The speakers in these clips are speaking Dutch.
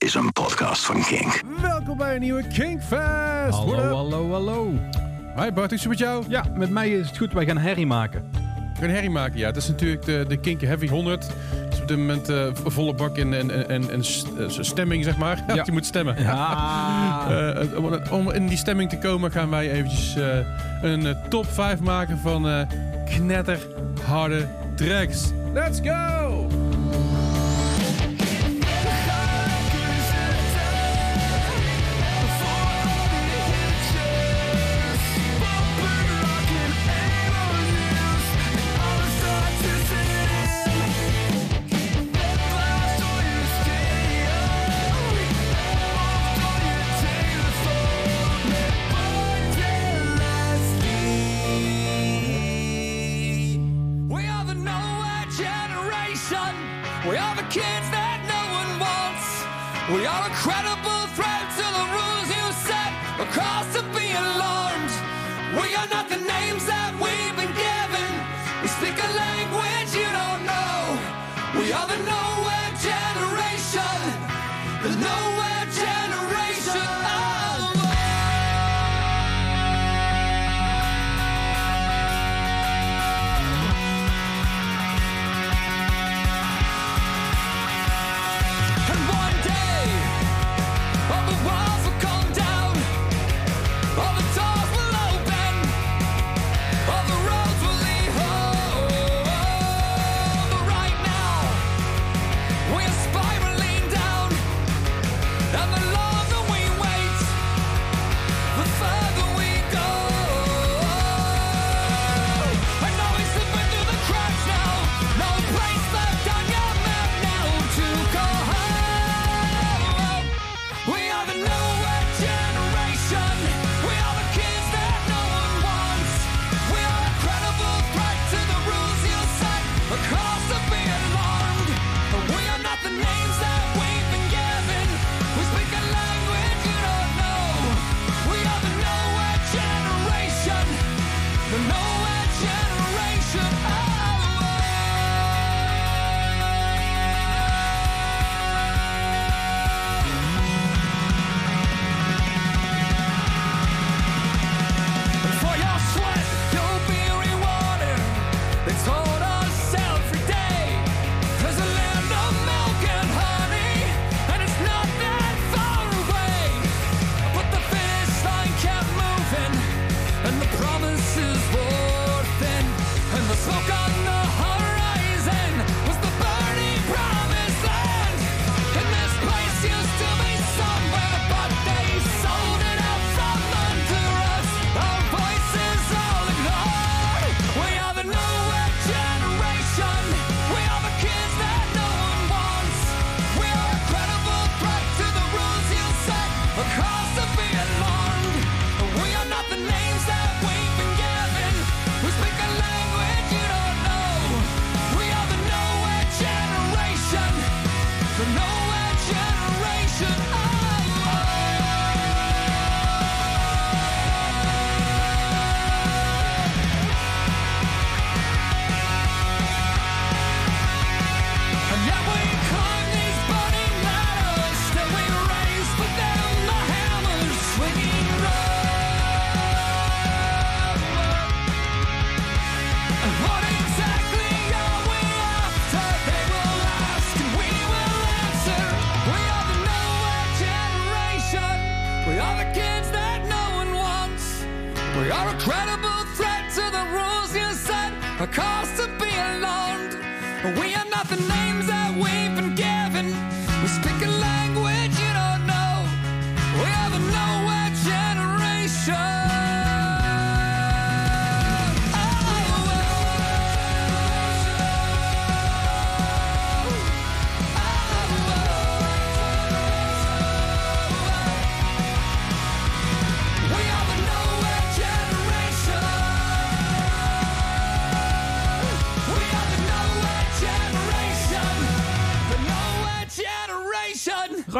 is een podcast van Kink. Welkom bij een nieuwe Kinkfest. Hallo, hallo, hallo. Hi Bart, is het met jou? Ja, met mij is het goed. Wij gaan herrie maken. We gaan herrie maken, ja. Het is natuurlijk de, de Kink Heavy 100. Het is op dit moment eh, volle bak in, en eh, stemming, zeg maar. Ja. Je moet stemmen. Ja. Eh, om in die stemming te komen gaan wij eventjes een top 5 maken van knetterharde tracks. Let's go!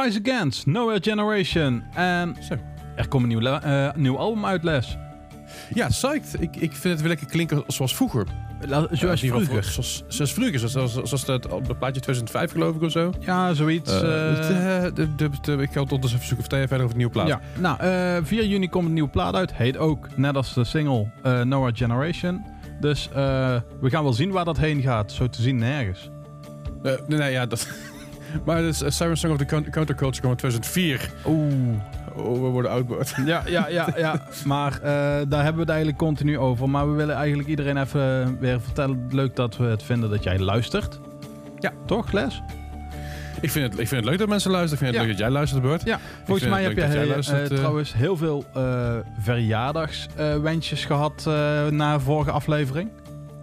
Rise Against, Nowhere Generation. En Zo. er komt een nieuw, uh, eh, nieuw album uit, Les. Ja, psyched. Ik, ik vind het weer lekker klinken zoals vroeger. Zoals uh, vroeger. Zoals, zoals vroeger. Zoals, dat het, het plaatje 2005 geloof ik of zo. Ja, zoiets. Eh, de, de, de, ik ga het ondertussen zoeken of verder over het nieuwe plaat. Ja. Nou, 4 juni komt een nieuwe plaat uit. Heet ook, net als de single, uh, Noah Generation. Dus we gaan wel zien waar dat heen gaat. Zo te zien nergens. nee, ja, dat maar dus, uh, Siren Song of the Coun- Counterculture kwam in 2004. Oeh. Oh, we worden oud. Ja, ja, ja, ja. Maar eh, daar hebben we het eigenlijk continu over. Maar we willen eigenlijk iedereen even weer vertellen. Leuk dat we het vinden dat jij luistert. Ja. Toch, Les? Ik vind, het, ik vind het leuk dat mensen luisteren. Ik vind het Ja. leuk dat jij luistert, Bart. Ja. Volgens mij het heb jij, eh, eh. trouwens heel veel eh verjaardagswensjes gehad eh, na vorige aflevering.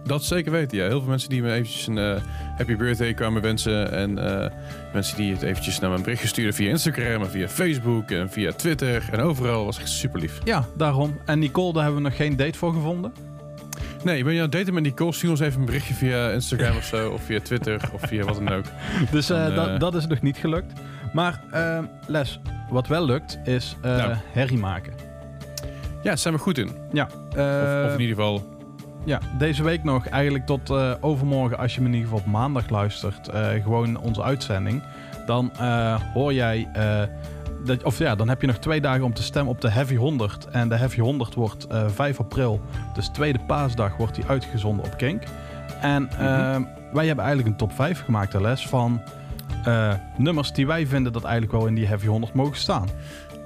Dat zeker weten, ja. Heel veel mensen die me eventjes een eh, happy birthday kwamen wensen. En eh, mensen die het eventjes naar mijn bericht stuurden via Instagram en via Facebook en via Twitter. En overal was echt super lief. Ja, daarom. En Nicole, daar hebben we nog geen date voor gevonden. Nee, ben je aan het daten met Nicole? Stuur ons even een berichtje via Instagram of zo. Of via Twitter of via wat dan ook. Dus eh, Dan, dat, dat is nog niet gelukt. Maar Les, wat wel lukt, is Nou. herrie maken. Ja, daar zijn we goed in. Ja, Of, of in ieder geval... ja, deze week nog, eigenlijk tot eh, overmorgen, als je me in ieder geval op maandag luistert, eh, gewoon onze uitzending, dan eh, hoor jij, dat, of ja, dan heb je nog twee dagen om te stemmen op de Heavy 100. En de Heavy 100 wordt eh 5 april, dus tweede paasdag, wordt die uitgezonden op Kink. En eh, wij hebben eigenlijk een top 5 gemaakt, hè, Les, van nummers die wij vinden dat eigenlijk wel in die Heavy 100 mogen staan.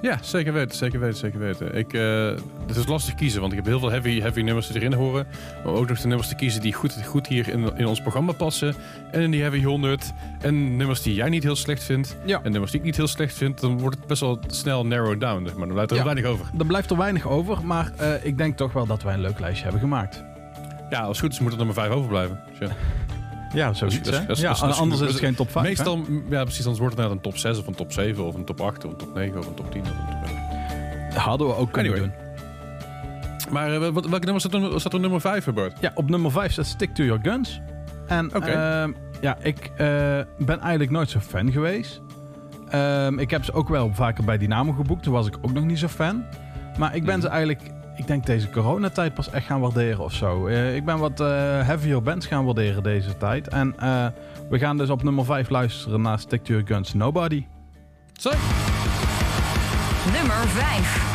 Ja, zeker weten, zeker weten, zeker weten. Ik, eh, het is lastig kiezen, want ik heb heel veel heavy, heavy nummers die erin horen. Maar ook nog de nummers te kiezen die goed, goed hier in, in ons programma passen. En in die heavy 100. En nummers die jij niet heel slecht vindt. Ja. En nummers die ik niet heel slecht vind. Dan wordt het best wel snel narrowed down. zeg Maar dan blijft er Ja. weinig over. Er blijft er weinig over, maar eh, ik denk toch wel dat wij een leuk lijstje hebben gemaakt. Ja, als het goed is moet er nummer 5 overblijven. Dus ja. Zoiets Dat hè? dat ja, dat is- dat is anders is het geen top 5. Meestal, ja precies, anders wordt het net een top 6 of een top 7 of een top 8 of een top 9 of een top 10. Of een top Hadden we ook kunnen Anyway. doen. Maar eh, wat, welke nummer staat er, staat er nummer 5, Bart? Ja, op nummer 5 staat Stick to Your Guns. En Oké. ehm, ja, ik eh, ben eigenlijk nooit zo fan geweest. Ehm, ik heb ze ook wel vaker bij Dynamo geboekt. Toen was ik ook nog niet zo fan. Maar ik ben ze eigenlijk, ik denk deze coronatijd pas echt gaan waarderen of zo. Eh, ik ben wat eh, heavier bands gaan waarderen deze tijd. En eh, we gaan dus op nummer 5 luisteren naar Stick to Your Guns Nobody. Zo. Nummer 5.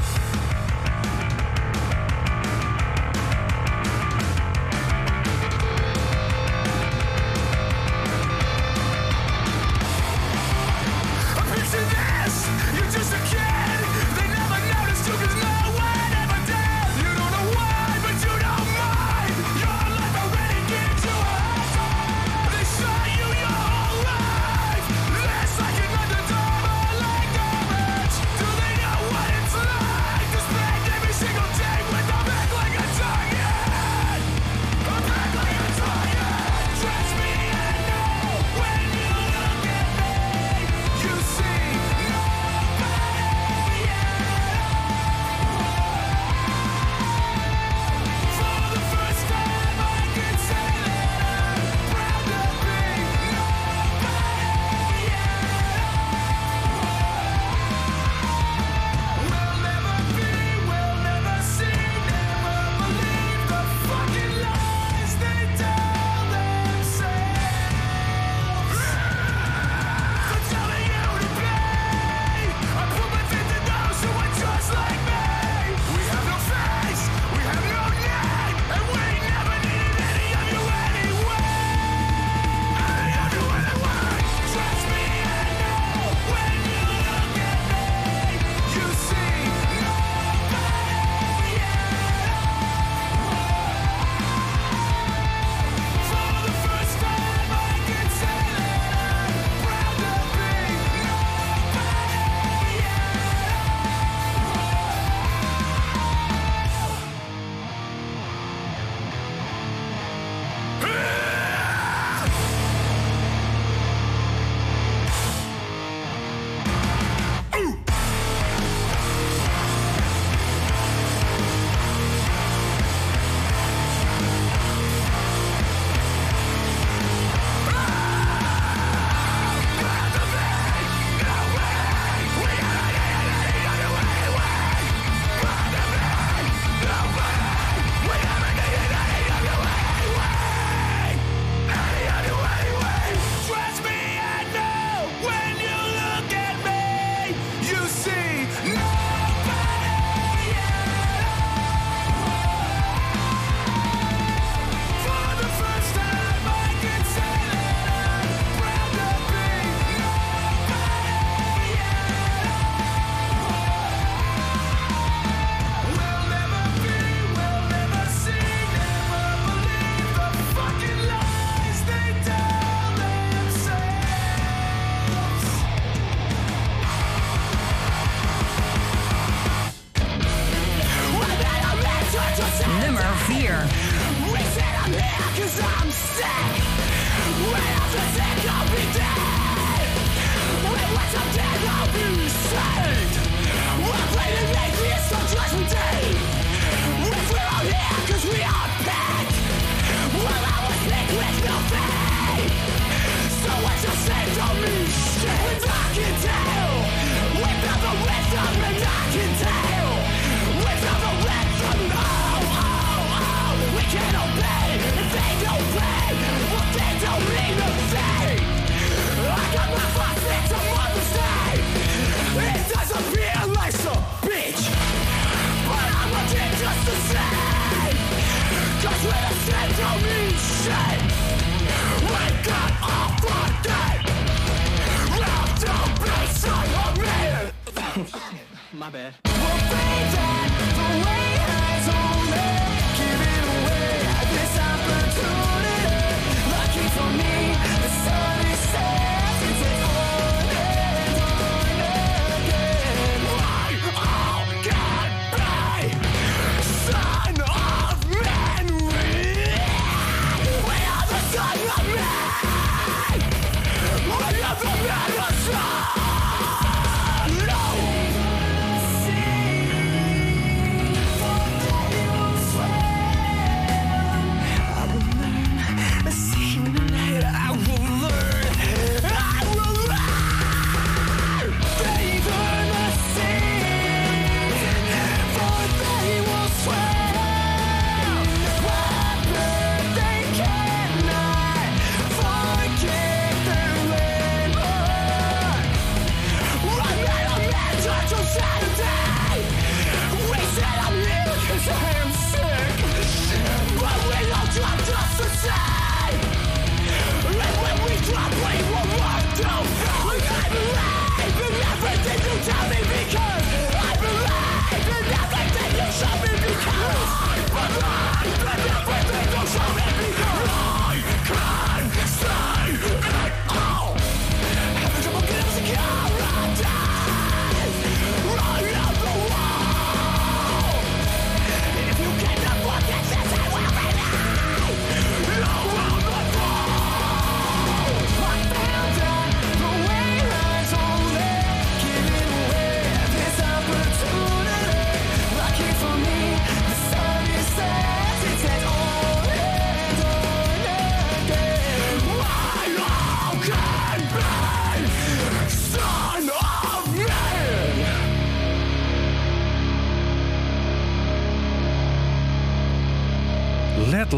My bad.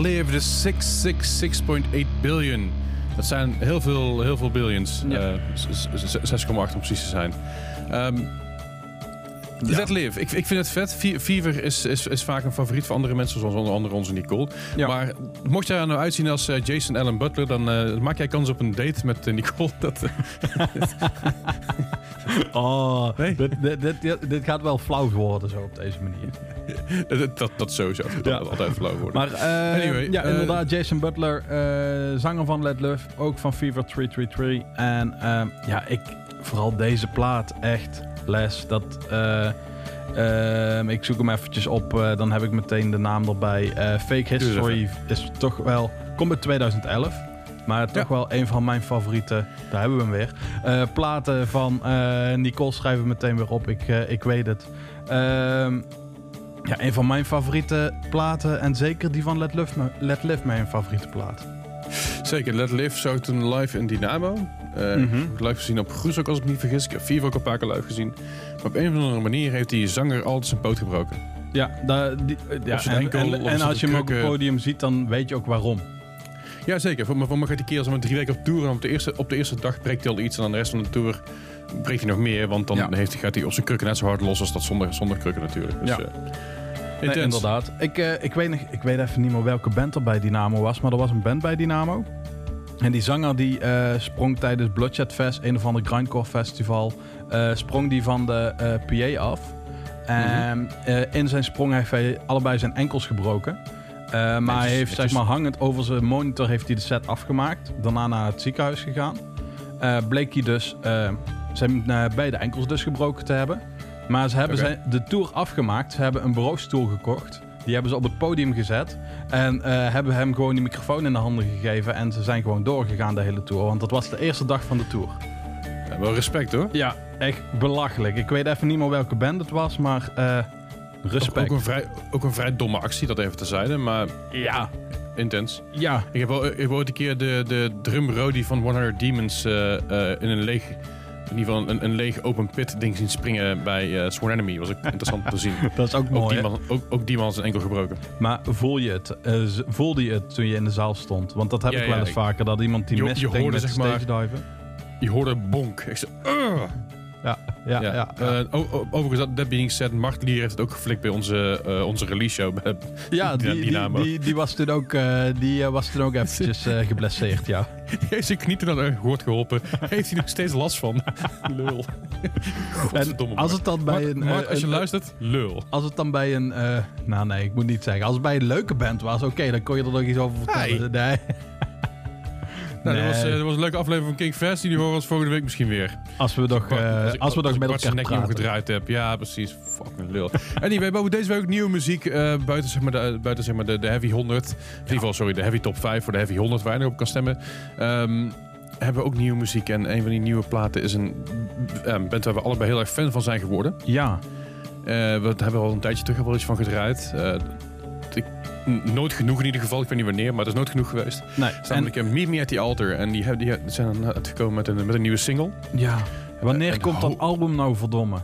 The 666.8 billion. Dat zijn heel veel, heel veel billions. Ja. Eh, 6,8 om precies te zijn. Ehm, Let live. Ik, ik vind het vet. Fe- Fever is, is, is vaak een favoriet voor andere mensen, zoals onder andere onze Nicole. Ja. Maar mocht jij er nou uitzien als eh, Jason Allen Butler, dan eh, maak jij kans op een date met eh, Nicole. Dat, Oh, Nee? dit, dit, dit, dit gaat wel flauw worden zo op deze manier. dat, dat, dat sowieso. Dat Ja. altijd flauw worden. Maar Anyway, ja, inderdaad, Jason Butler, zanger van Let Love, ook van Fever 333. En ehm, ja, ik, vooral deze plaat, echt, Les, dat... eh, ehm, ik zoek hem eventjes op, eh, dan heb ik meteen de naam erbij. Eh, Fake History is toch wel... Komt uit 2011. Maar toch Ja. wel een van mijn favoriete, daar hebben we hem weer. platen van Nicole schrijven we meteen weer op, ik, ik weet het. Ehm, ja, een van mijn favoriete platen. En zeker die van Let Live, Let Live mijn favoriete plaat. Zeker, Let Live zou ik toen live in Dynamo. Ik heb Live gezien op Groes ook, als ik me niet vergis. Ik heb Fever ook een paar keer live gezien. Maar op een of andere manier heeft die zanger altijd zijn poot gebroken. Ja, daar, die, eh, ja zijn en, enkel, en, of en zijn als je hem ook op het podium ziet, dan weet je ook waarom. Ja, zeker. Voor voor me gaat die keer als we drie weken op tour. En op de, eerste, op de eerste dag breekt hij al iets. En dan de rest van de tour breekt hij nog meer. Want dan Ja. heeft, gaat hij op zijn krukken net zo hard los als dat zonder, zonder krukken natuurlijk. Dus, Ja. eh, Nee, inderdaad. Ik, eh, ik, weet nog, ik weet even niet meer welke band er bij Dynamo was, maar er was een band bij Dynamo. En die zanger die eh, sprong tijdens Bloodshed Fest, een of ander grindcore festival, eh, sprong die van de eh, PA af. En eh, in zijn sprong heeft hij allebei zijn enkels gebroken. Maar hij heeft zeg maar hangend over zijn monitor heeft hij de set afgemaakt. Daarna naar het ziekenhuis gegaan. Bleek hij dus zijn beide enkels dus gebroken te hebben. Maar ze hebben zijn, de tour afgemaakt. Ze hebben een bureaustoel gekocht. Die hebben ze op het podium gezet. En eh, hebben hem gewoon die microfoon in de handen gegeven. En ze zijn gewoon doorgegaan de hele tour. Want dat was de eerste dag van de tour. Ja, wel respect hoor. Ja, echt belachelijk. Ik weet even niet meer welke band het was, maar Ook, respect. ook, een vrij, ook een vrij domme actie, dat even terzijde. Maar Ja, intens. ja. Ik heb, wel, ik heb ooit een keer de, de drum Rody van 100 Demons eh, in een leeg in ieder geval een, een leeg open pit ding zien springen bij eh Sworn Enemy. was ook interessant te zien. Dat is ook Ook mooi. die, man, ook, ook die man is een enkel gebroken. Maar voel je het? eh, voelde je het toen je in de zaal stond? Want dat heb Ja, ik wel eens vaker. Dat iemand die Je- mis je springt hoorde, met zeg maar-. Je hoorde bonk. Ik zei. Ja, ja, ja. ja. Eh, overigens, dat, that being said, Mart Lier heeft het ook geflikt bij onze, eh, onze release show. Ja, die- die, die was toen ook, eh, die, was toen ook eventjes eh, geblesseerd, ja. heeft zijn knie toen aan gehoord geholpen. heeft hij nog steeds last van. Lul. Godverdomme, En als het dan bij Mart, een... Mart, als je een- luistert, lul. Als het dan bij een... eh, nou nee, ik moet niet zeggen. Als het bij een leuke band was, oké, dan kon je er nog iets over vertellen. Nee. Nou, dat, was, eh, dat was een leuke aflevering van King Fest. Die horen we ons volgende week misschien weer. Als we nog, ik- als we nog met elkaar nek praten. omgedraaid heb. Ja, precies. Fucking lul. anyway, we hebben deze week ook nieuwe muziek. eh, buiten zeg maar, de, buiten, zeg maar de, de Heavy 100. In ieder geval, sorry, de Heavy Top 5 voor de Heavy 100 waar je nog op kan stemmen. Ehm, hebben we ook nieuwe muziek. En een van die nieuwe platen is een band waar we allebei heel erg fan van zijn geworden. Ja, we hebben al een tijdje terug al wel iets van gedraaid. Eh, nooit genoeg in ieder geval. Ik weet niet wanneer, maar het is nooit genoeg geweest. nee. Namelijk een Meet Me at the Altar. En die, hebben- die zijn uitgekomen met een, met een nieuwe single. ja. Wanneer en komt dat album nou verdomme?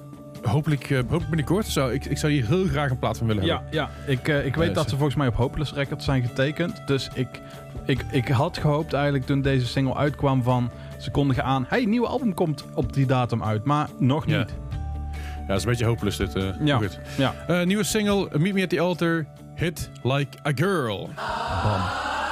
Hopelijk, eh, hopelijk binnenkort. Zou, ik, ik zou hier heel graag een plaat van willen hebben. ja. Ik, eh, ik weet Eh, dat ze- volgens mij op Hopeless Records zijn getekend. Dus ik, ik, ik had gehoopt eigenlijk toen deze single uitkwam van... Ze kondigen aan, hey, nieuwe album komt op die datum uit. Maar nog niet. Ja, dat is een beetje hopeless dit. eh, Ja. Goed. Ja. Eh, nieuwe single, Meet Me at the Altar. Hit Like a Girl. Bam.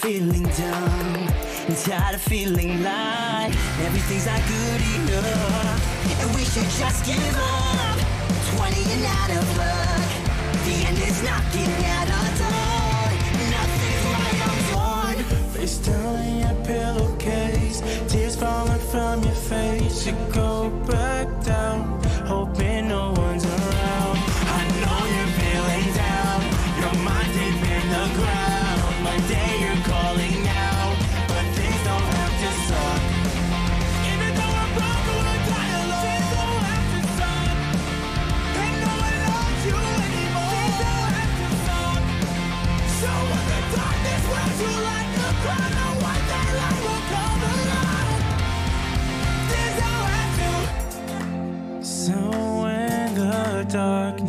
Feeling dumb, and tired of feeling like everything's not good enough. And we should just give up. 20 and out of luck. The end is knocking at our door. Nothing's right, I'm torn. Face down in your pillowcase, tears falling from your face. You go back down, hoping dark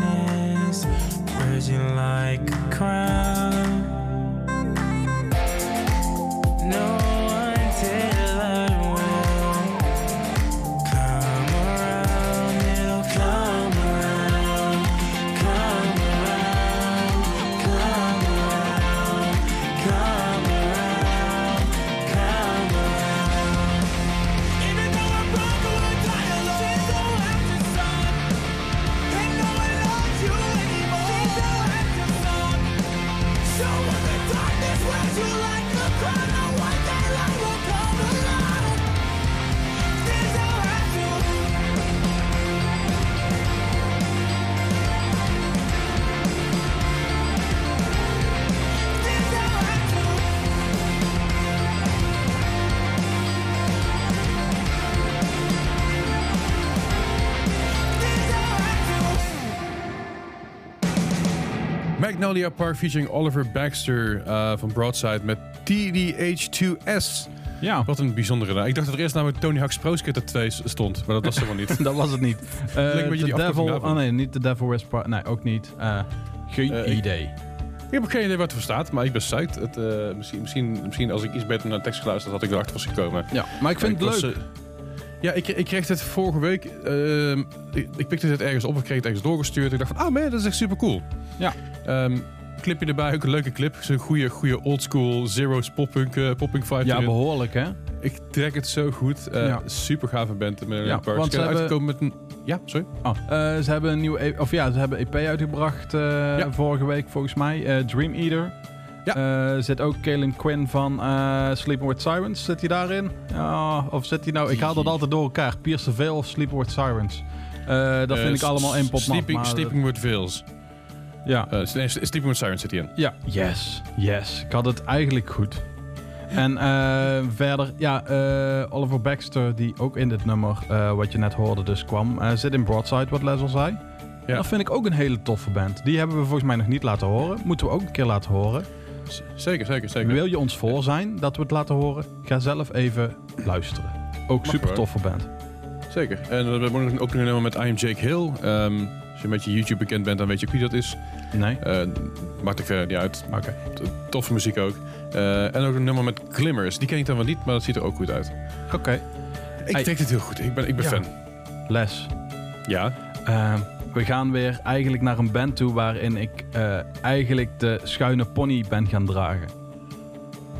Magnolia Park featuring Oliver Baxter eh, van Broadside met TDH2S. Ja, Wat een bijzondere naam. Ik dacht dat er eerst namelijk Tony Hawk's Pro Skater 2 stond, maar dat was er wel niet. dat was het niet. Beetje The Devil... daarvan. Oh nee, niet The Devil Wears Prada. Nee, ook niet. Eh, geen Eh, ik- idee. Ik heb ook geen idee wat er voor staat, maar ik ben psyched. Het, misschien, misschien, misschien als ik iets beter naar de tekst geluisterd had, had ik erachter was gekomen. Ja, maar ik vind het leuk. Ja, ik, ik kreeg het vorige week. ehm, ik, ik pikte het ergens op, ik kreeg het ergens doorgestuurd. Ik dacht van, ah man, dat is echt super cool. Ja. Ehm, clipje erbij, ook een leuke clip. Zo'n goede, goede oldschool Zero's poppunk, eh, poppunk vibe ja, erin. behoorlijk hè. Ik trek het zo goed. Eh, Ja. Super gave band. Met Ja, een paar want ze hebben- uitgekomen met een... Ja, sorry. Oh, eh, ze hebben een nieuwe, e- of ja, ze hebben EP uitgebracht eh, vorige week volgens mij. eh, Dream Eater. Ja. Eh, zit ook Kalen Quinn van eh Sleeping with Sirens. Zit hij daarin? Of zit hij nou? Ik haal dat altijd door elkaar. Pierce the Veil of Sleeping with Sirens. Eh, dat vind ik allemaal één pot nat, Sleeping, maar- Sleeping with Veils. Ja. Nee, Sleeping with Sirens zit hij in. Ja, yes, yes. Ik had het eigenlijk goed. En verder, ja, Oliver Baxter, die ook in dit nummer, wat je net hoorde, dus kwam, zit in Broadside, wat Les al zei. Ja. Dat vind ik ook een hele toffe band. Die hebben we volgens mij nog niet laten horen. Moeten we ook een keer laten horen. Zeker, zeker, zeker. Wil je ons voor zijn dat we het laten horen? Ga zelf even luisteren. Ook Mag super toffe band. Zeker. En we hebben ook nog een nummer met I Am Jake Hill. Ehm, als je een beetje YouTube bekend bent, dan weet je ook wie dat is. Nee? Eh, maakt er verder niet uit. Oké. Toffe muziek ook. Eh, en ook een nummer met Glimmers. Die ken ik dan wel niet, maar dat ziet er ook goed uit. Oké. Ik denk het heel goed. Ik ben, ik ben Ja. fan. Les. Ja. Eh, we gaan weer eigenlijk naar een band toe waarin ik eh, eigenlijk de schuine pony ben gaan dragen.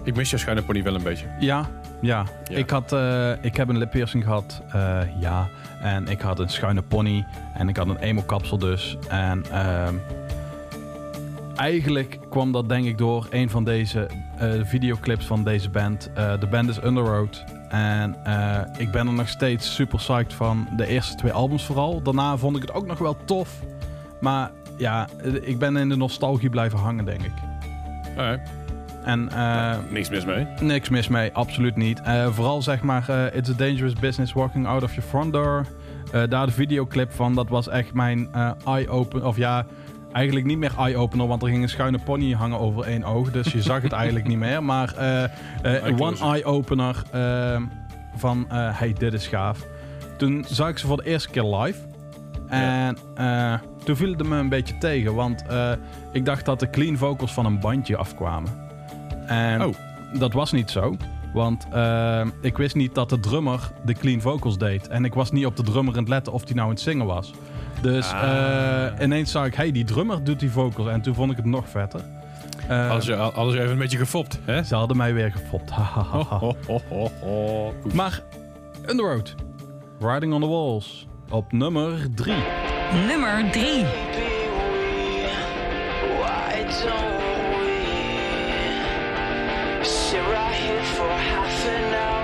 Ik mis jouw schuine pony wel een beetje. Ja, Ja, Ja. Ik, had, eh, ik heb een lippiercing gehad, eh, ja. En ik had een schuine pony. En ik had een emo-kapsel dus. En ehm, eigenlijk kwam dat denk ik door een van deze videoclips van deze band. De band is Underroad. En eh, ik ben er nog steeds super psyched van. De eerste twee albums vooral. Daarna vond ik het ook nog wel tof. Maar ja, ik ben in de nostalgie blijven hangen, denk ik. Alright. En eh, Niks mis mee. Niks mis mee, absoluut niet. Eh, vooral zeg maar, It's a Dangerous Business Walking Out of Your Front Door. Daar de videoclip van, dat was echt mijn eye-opener. Of ja, eigenlijk niet meer eye-opener, want er ging een schuine pony hangen over één oog. Dus je zag het eigenlijk niet meer. Maar eh, eh, one eye-opener eh, van, eh, hey, dit is gaaf. Toen zag ik ze voor de eerste keer live. En toen viel het me een beetje tegen, want ik dacht dat de clean vocals van een bandje afkwamen. En Oh. dat was niet zo. Want ik wist niet dat de drummer de clean vocals deed. En ik was niet op de drummer aan het letten of die nou aan het zingen was. Dus Ah. eh, ineens zag ik, hey, die drummer doet die vocals. En toen vond ik het nog vetter. Eh, Alles, je, alles even een beetje gefopt, hè? Ze hadden mij weer gefopt. Hahaha. Ho, ho, ho, ho. Goed. maar Underroad, Riding on the Walls, op nummer 3. Nummer 3. Why don't we sit right here for half an hour?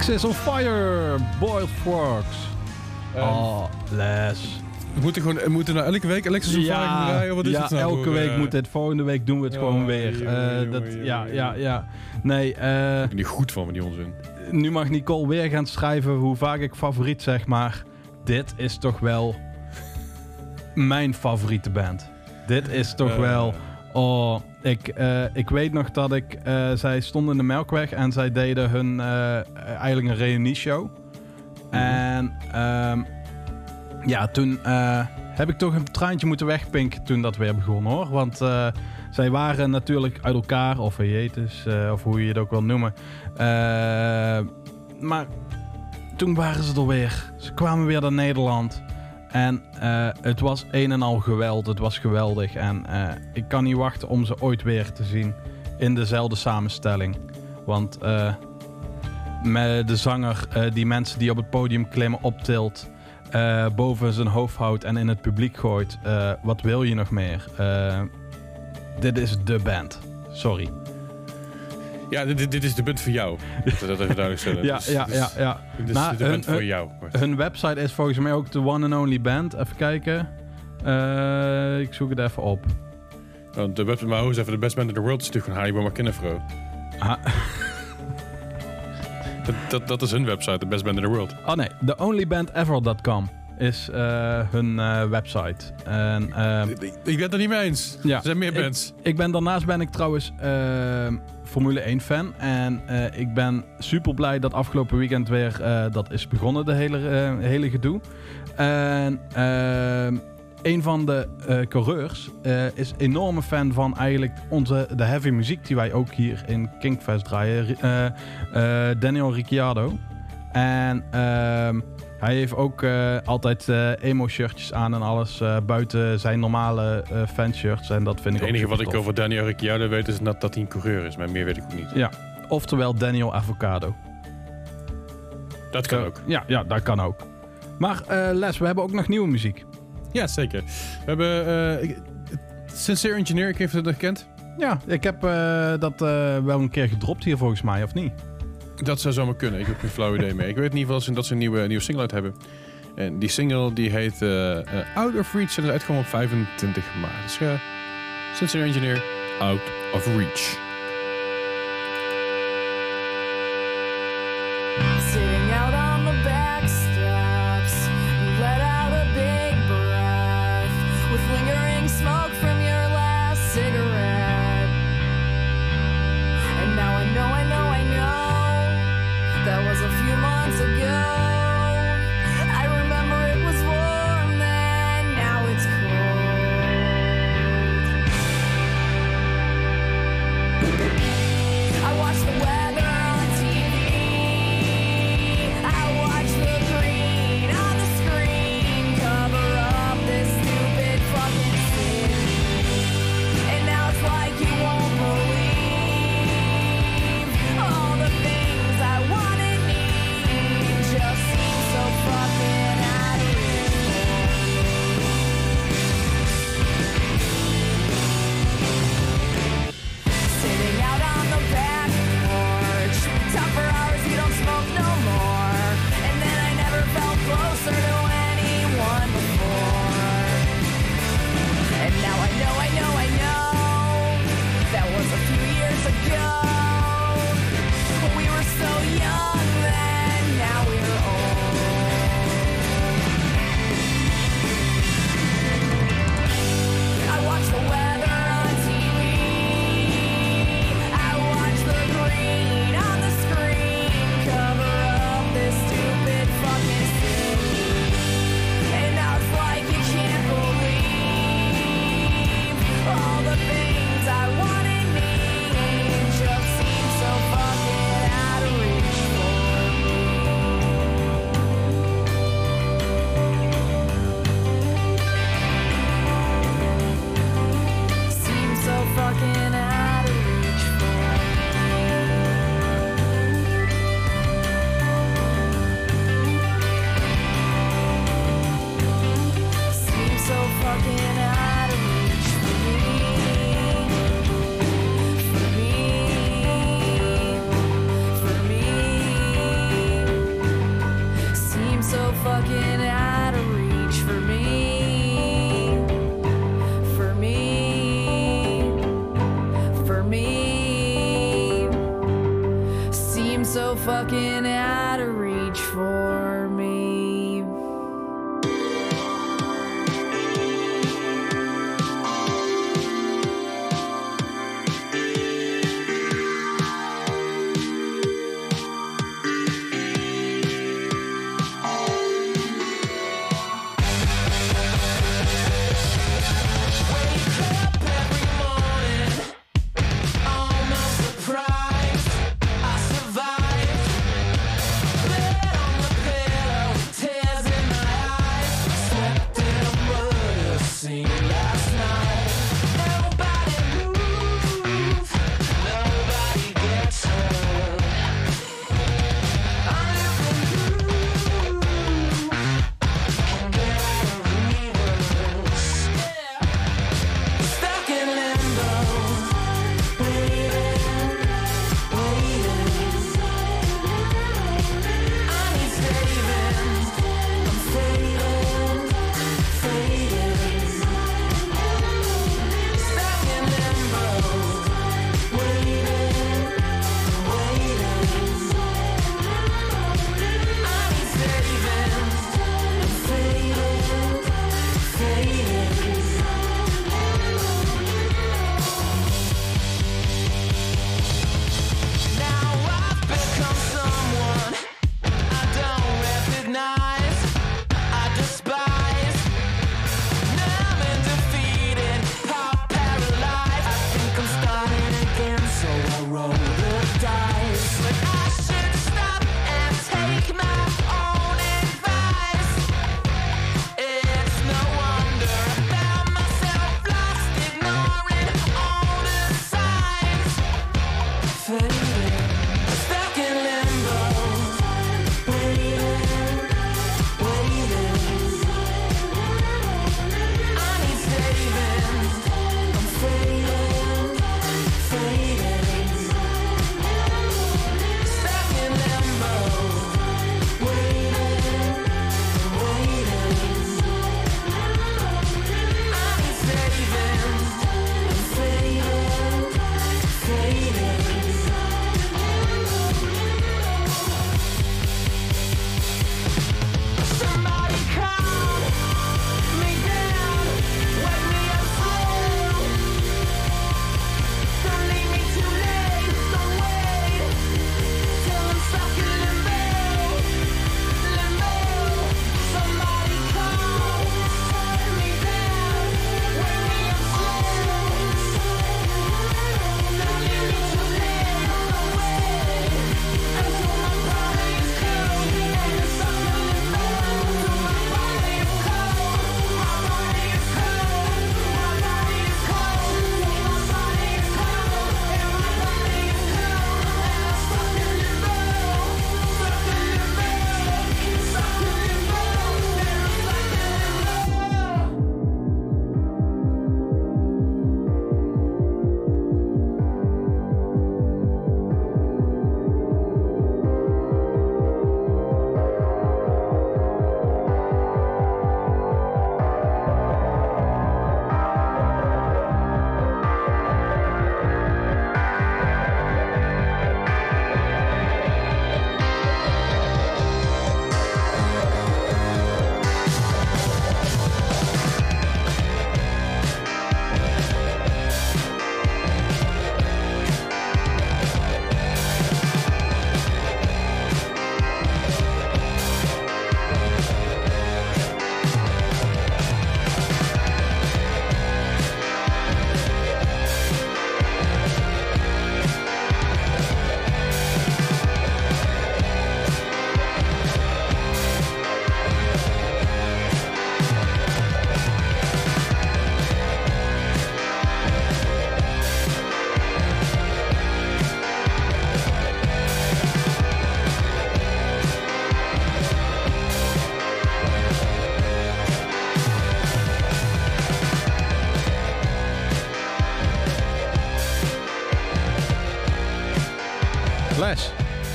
Alex is on fire. Boiled frogs. oh, Les. We moeten, gewoon, we moeten nou elke week Alexis vraag gaan draaien. Wat is ja het nou elke voor, week eh, moet dit. Volgende week doen we het gewoon weer. jongen, Eh, dat, jongen, ja, jongen. ja, ja. Nee, eh, Ik ben niet goed van met die onzin. nu mag Nicole weer gaan schrijven hoe vaak ik favoriet zeg, maar dit is toch wel mijn favoriete band. Dit is toch Eh. wel. Oh, ik, eh, ik weet nog dat ik. eh, zij stonden in de Melkweg en zij deden hun. eh, eigenlijk een reunieshow. En. ehm, ja, toen. heb ik toch een traantje moeten wegpinken toen dat weer begon hoor. Want zij waren natuurlijk uit elkaar, of hiatus, of hoe je het ook wil noemen. Maar toen waren ze er weer. Ze kwamen weer naar Nederland. En eh, het was een en al geweld. Het was geweldig. En eh, ik kan niet wachten om ze ooit weer te zien in dezelfde samenstelling. Want eh, met de zanger die mensen die op het podium klimmen optilt, boven zijn hoofd houdt en in het publiek gooit. wat wil je nog meer? Dit is de band. Sorry. Ja, dit, dit is de punt voor jou. Dat, even duidelijk stellen. Ja, Dus- ja, dus- ja, ja. Dit is Maar de punt voor hun- jou. Hun website is volgens mij ook de one and only band. Even kijken. Eh, ik zoek het even op. Want de website maar hoe is even de best band in the world is natuurlijk van Harry McKinnefro. Dat, dat, dat is hun website, de best band in the world. oh nee, theonlybandever.com is eh, hun eh, website. En, ehm, Ik, ik ben het er niet mee eens. Ja. Er zijn meer bands. ik ben daarnaast ben ik trouwens ehm, Formule 1 fan. En eh, ik ben super blij dat afgelopen weekend weer eh, dat is begonnen, de hele, eh, hele gedoe. En ehm, een van de eh, coureurs eh, is enorme fan van eigenlijk onze, de heavy muziek die wij ook hier in Kinkfest draaien. Eh, eh, Daniel Ricciardo. En ehm, hij heeft ook eh, altijd eh, emo-shirtjes aan en alles eh, buiten zijn normale eh fanshirts. En dat vind ik Het ook enige wat ik over Daniel Ricciardo weet is dat, dat hij een coureur is. Maar meer weet ik ook niet. Ja, oftewel Daniel Avocado. Dat kan ook. Ja, ja, dat kan ook. Maar eh, Les, we hebben ook nog nieuwe muziek. Ja, zeker. We hebben eh, Sincere Engineer, ik weet niet of je dat kent. Ja, ik heb eh, dat eh, wel een keer gedropt hier volgens mij, of niet? Dat zou zomaar kunnen. Ik heb geen flauw idee mee. Ik weet in ieder geval dat ze- een nieuwe, nieuwe single uit hebben. En die single die heet eh, eh, Out of Reach. En dat uitgekomen op 25 maart. Dus Sincere Engineer, Out of Reach.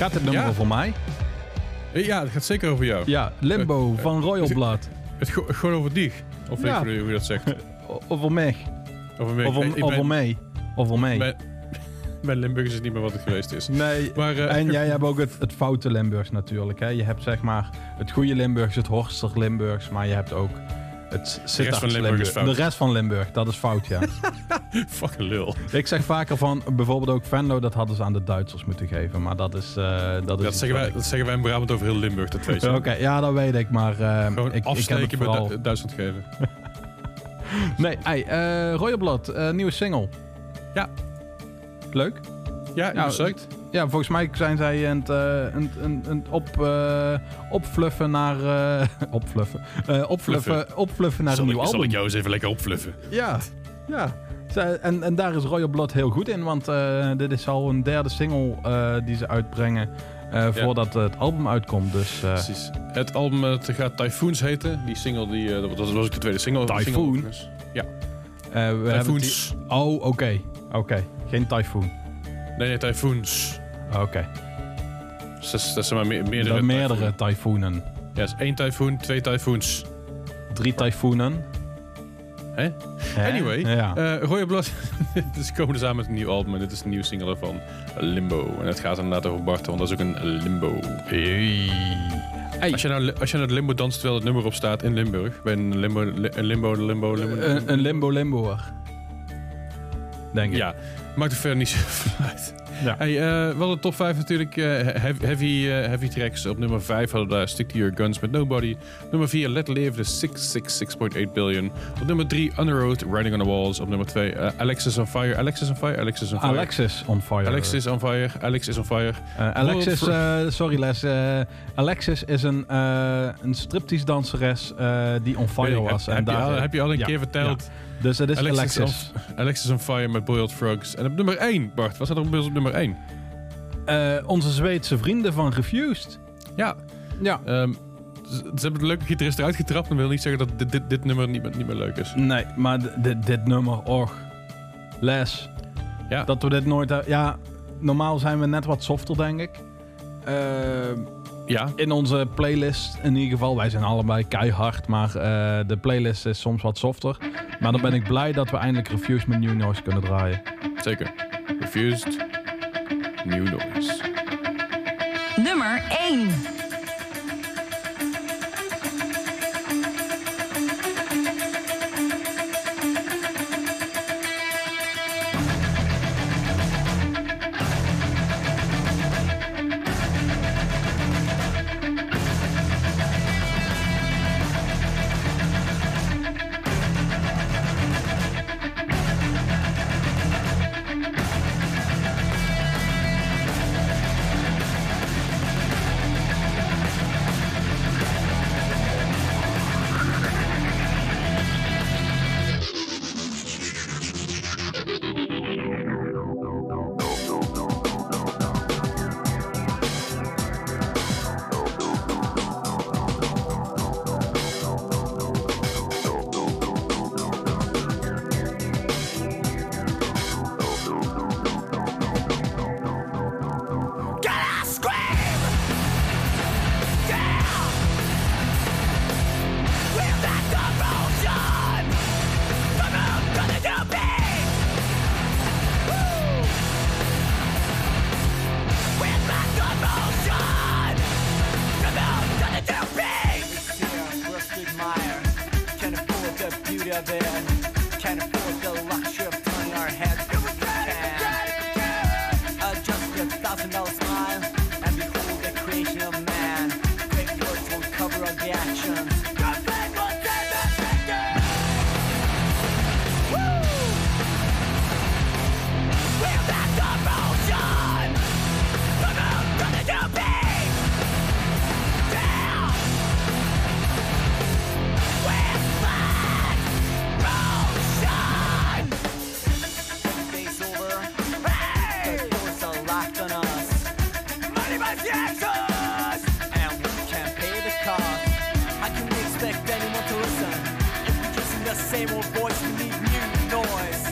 Gaat dit nummer Ja. over mij? Eh, Ja, het gaat zeker over jou. Ja, Limbo Eh, van Royal het- Blood. Het go- gewoon over dich. Of Ja. ik hoe je- dat zegt. Over mij. Over mij. Over, over mij. Over mij. Mijn Limburg is het niet meer wat het geweest is. Nee, Maar, eh, en jij hebt ook het, het foute Limburgs natuurlijk. Hè? Je hebt zeg maar het goede Limburgs, het Horster Limburgs, maar je hebt ook het Sittard Limburg. De rest van Limburg, dat is fout, ja. Fucking lul. Ik zeg vaker van, bijvoorbeeld ook Venlo, dat hadden ze aan de Duitsers moeten geven. Maar dat is... eh, dat is Dat zeggen, wij, ik- dat zeggen wij in Brabant over heel Limburg, dat weet je. Oké, ja, dat weet ik, maar Gewoon ik, ik heb het afsteken vooral... Du- Duitsland geven. Nee, hey, eh Royal Blood, nieuwe single. Ja. Leuk. Ja, Ja, ja volgens mij zijn zij aan het, een, een, een op, opfluffen naar... opfluffen. Opfluffen, opfluffen naar Zal, een ik, nieuw zal album. ik jou eens even lekker opfluffen? Ja, ja. En, en daar is Royal Blood heel goed in, want eh, dit is al een derde single eh, die ze uitbrengen eh, voordat het album uitkomt. Dus Precies. Het album het gaat Typhoons heten. Die single, die, dat, dat was ook de tweede single. Typhoon? single. Ja. we Typhoons. Oh, oké. Oké. Geen typhoon. Nee, nee, Typhoons. Oké. Dus dat, is- dat zijn maar meer, meerdere. Er meerdere typhoenen. Ja, dus één Typhoon, twee Typhoons. Drie typhoenen. Hè? Anyway, Ja. eh Royal Blood. dus komen aan met een nieuw album. En dit is een nieuwe single van Limbo. En het gaat inderdaad over Bart, want dat is ook een Limbo. Hey. Als je, nou, als je naar Limbo danst terwijl het nummer op staat in Limburg. Bij een Limbo, li- een Limbo, Limbo, Limbo. Een, een limbo limboer. Denk ik. Ja, maakt er verder niet zoveel uit. Ja. Hey, eh, we hadden top 5 natuurlijk. eh, heavy, heavy, eh, heavy tracks. Op nummer 5 hadden we daar Stick to Your Guns met Nobody. Nummer 4 Let Live, de 666.8 billion. Op nummer 3 Underoath, Riding on the Walls. Op nummer 2 eh, Alexis on Fire. Alexis on Fire, Alexis on Fire. Alexis on fire. Alexis on Fire, Alex is on fire. Alexis, sorry Les. Alexis is een, een striptease danseres die on fire was. heb, en heb, je daar, al, heb je al een ja, keer verteld? ja. Dus het is Alexis, Alexis. On, Alexis on Fire met Boiled Frogs. En op nummer 1, Bart. Wat staat er op, op nummer 1? Eh, onze Zweedse vrienden van Refused. Ja, Ja. ehm, ze, ze hebben de leuke gitarist eruit getrapt. En wil niet zeggen dat dit, dit, dit nummer niet, meer- niet meer leuk is. Nee, maar dit, dit nummer, och. Les. Ja. Dat we dit nooit... hebben- Ja, normaal zijn we net wat softer, denk ik. Eh, Ja, in onze playlist in ieder geval. Wij zijn allebei keihard, maar eh, de playlist is soms wat softer. Maar dan ben ik blij dat we eindelijk Refused met New Noise kunnen draaien. zeker. Refused. Noise. Nummer 1. voice, we need new noise.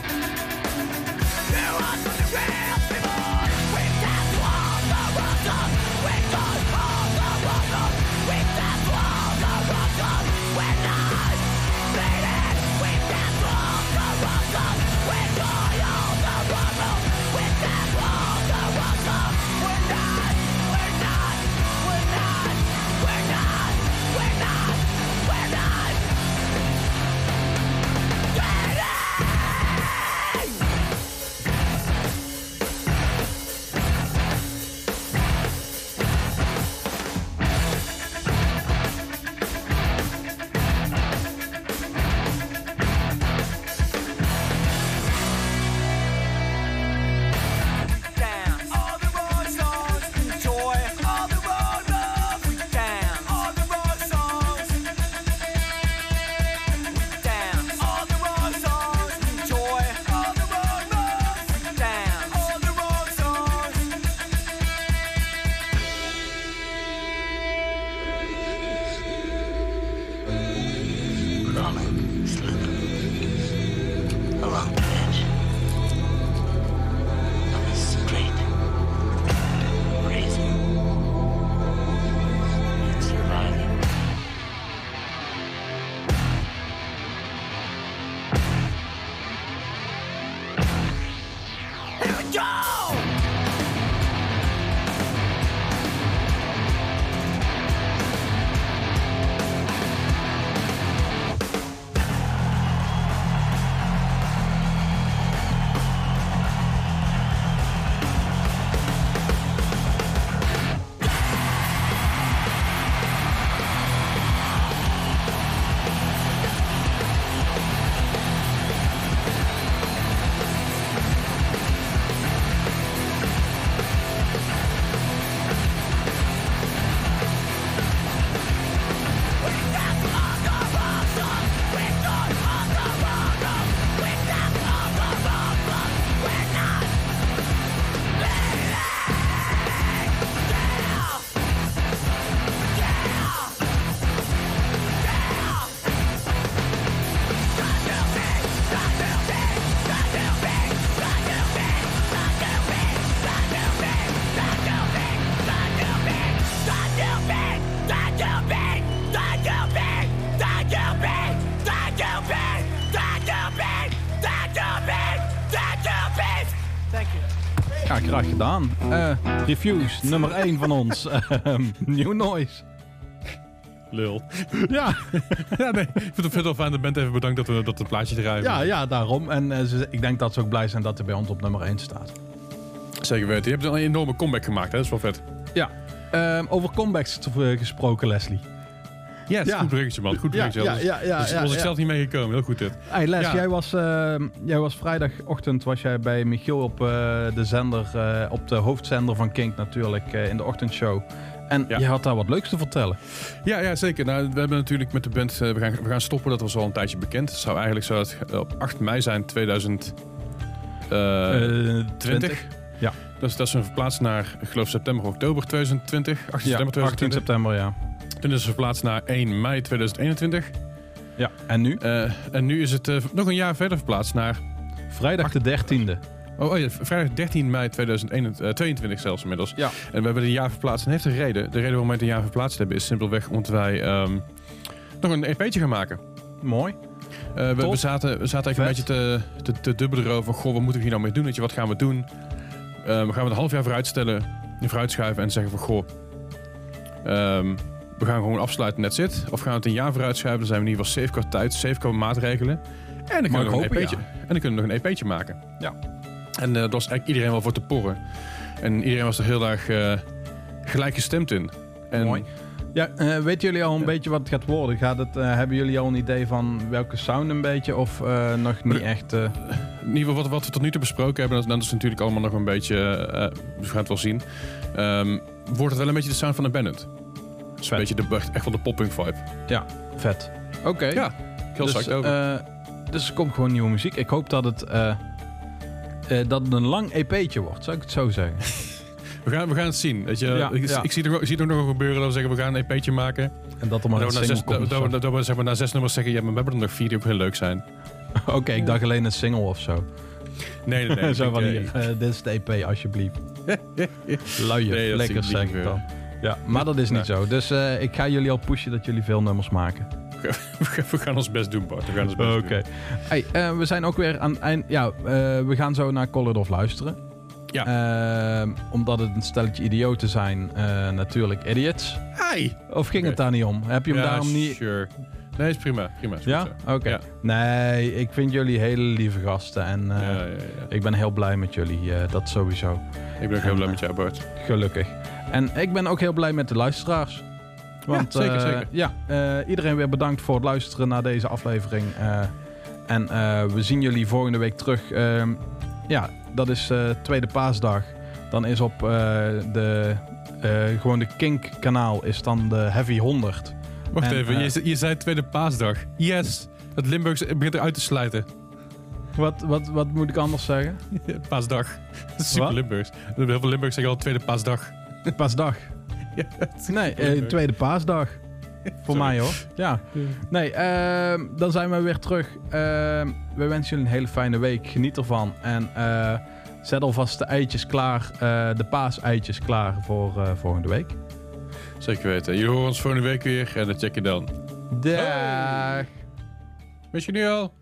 Gedaan. Reviews, nummer 1 van ons. Ehm, New Noise. Lul. Ja, ja, nee. Ik vind het wel fijn dat bent even bedankt dat we dat het plaatje draaien. ja, ja, daarom. En eh, ze, ik denk dat ze ook blij zijn dat hij bij ons op nummer 1 staat. Zeker weten. Je hebt een enorme comeback gemaakt, hè? Dat is wel vet. Ja. Ehm, over comebacks gesproken, Leslie. Yes, Ja. goed bruggetje, man. Goed bruggetje. ja, Dus- ja, ja, ja, was ik ja. zelf niet meegekomen. Heel goed dit. Hey Les, Ja. jij, was, ehm, jij was vrijdagochtend was jij bij Michiel op eh, de zender, eh, op de hoofdzender van Kink natuurlijk, eh, in de ochtendshow. En Ja. je had daar wat leuks te vertellen. Ja, ja, zeker. Nou, we hebben natuurlijk met de band... eh, we, gaan, we gaan stoppen. Dat was al een tijdje bekend. Het zou eigenlijk zo het, eh, op 8 mei zijn 2020. Eh, 20. Ja. Dus dat is een verplaatst naar, ik geloof, september, oktober 2020. 18 Ja, september 18 2020. september, ja. Toen is verplaatst naar 1 mei 2021. ja. En nu? Eh, en nu is het eh, nog een jaar verder verplaatst naar... Vrijdag de 13e. Oh, oh ja, vrijdag 13 mei 2022 zelfs inmiddels. Ja. En we hebben het een jaar verplaatst. En heeft een reden. De reden waarom we het een jaar verplaatst hebben is simpelweg omdat wij ehm, nog een EP'tje gaan maken. Mooi. Eh, we, zaten, we zaten even een beetje te, te, te dubbelen erover. Goh, wat moeten we hier nou mee doen? Weet je, wat gaan we doen? Eh, we gaan we het een half jaar vooruitstellen, vooruitschuiven en zeggen van goh, ehm, we gaan gewoon afsluiten, net zit. Of gaan we het een jaar vooruitschuiven, dan zijn we in ieder geval safe qua tijd, safe qua maatregelen. En dan kunnen we nog een EP'tje. En dan kunnen we nog een EP'tje maken. Ja. En eh, daar was eigenlijk iedereen wel voor te porren. En iedereen was er heel erg eh, gelijk gestemd in. En Mooi. Ja, eh, weten jullie al een beetje wat het gaat worden? Gaat het, hebben jullie al een idee van welke sound een beetje? Of nog niet echt? In ieder geval wat, wat we tot nu toe besproken hebben, dat, dat is natuurlijk allemaal nog een beetje, we gaan het wel zien. Ehm, wordt het wel een beetje de sound van Abandoned. Een beetje de, echt wel de popping vibe. vet. Oké. Ja, heel dus, over. eh, dus er komt gewoon nieuwe muziek. Ik hoop dat het, eh, eh, dat het een lang EP'tje wordt, zou ik het zo zeggen. we, gaan, we gaan het zien. Weet je, ja, ik, ja. ik zie, er, ik zie ook nog gebeuren dat we zeggen, we gaan een EP'tje maken. En dat er maar dat een we, na single zes, komt. dat, we- zo. dat we zeg maar, na zes nummers zeggen, ja, maar we hebben er nog vier die ook heel leuk zijn. Oké, ik dacht alleen een single of zo. Nee, nee, nee. zo van hier, dit is de EP alsjeblieft. Luier, Nee, lekker zeg ik dan. Ja, maar dat is niet zo. Dus eh, ik ga jullie al pushen dat jullie veel nummers maken. we gaan ons best doen, Bart. We gaan ons best Oké. doen. Hey, eh, we zijn ook weer aan het eind. Ja, eh, we gaan zo naar of luisteren. Ja. Omdat het een stelletje idioten zijn, natuurlijk idiots. Hey! Of ging het daar niet om? Heb je hem Ja, daarom niet... sure. Nee, is prima. prima is Ja? Oké. Ja. Nee, ik vind jullie hele lieve gasten. En eh, Ja, ja, ja. ik ben heel blij met jullie. eh, dat sowieso. Ik ben ook heel blij eh, met jou, Bart. Gelukkig. En ik ben ook heel blij met de luisteraars. Want Ja, zeker, zeker. ja, iedereen weer bedankt voor het luisteren naar deze aflevering. En we zien jullie volgende week terug. Ehm, ja, dat is tweede paasdag. Dan is op de, eh, gewoon de Kink kanaal is dan de Heavy 100. Wacht En, even, eh, je, je zei tweede paasdag. Yes! Het Limburgs begint eruit te sluiten. Wat, wat, wat moet ik anders zeggen? paasdag. Super Wat? Limburgs. Heel veel Limburgs zeggen al tweede paasdag. Paasdag. Ja, Nee, eh, tweede paasdag. Voor Sorry. mij hoor. Ja. Nee, ehm, dan zijn we weer terug. Ehm, we wensen jullie een hele fijne week. Geniet ervan. En eh, zet alvast de eitjes klaar. eh, de paaseitjes klaar voor volgende week. Zeker weten. Jullie horen ons volgende week weer en dan check je dan. Dag. Weet je nu al?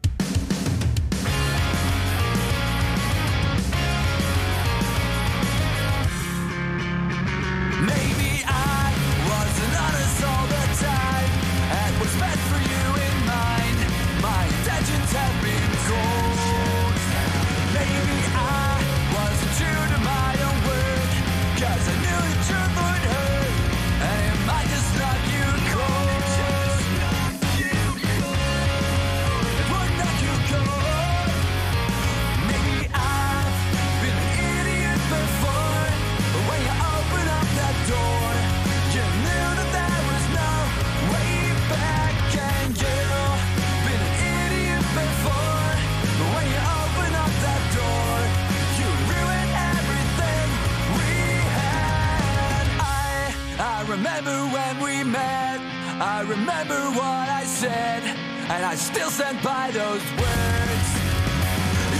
sent by those words.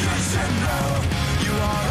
You should know you are.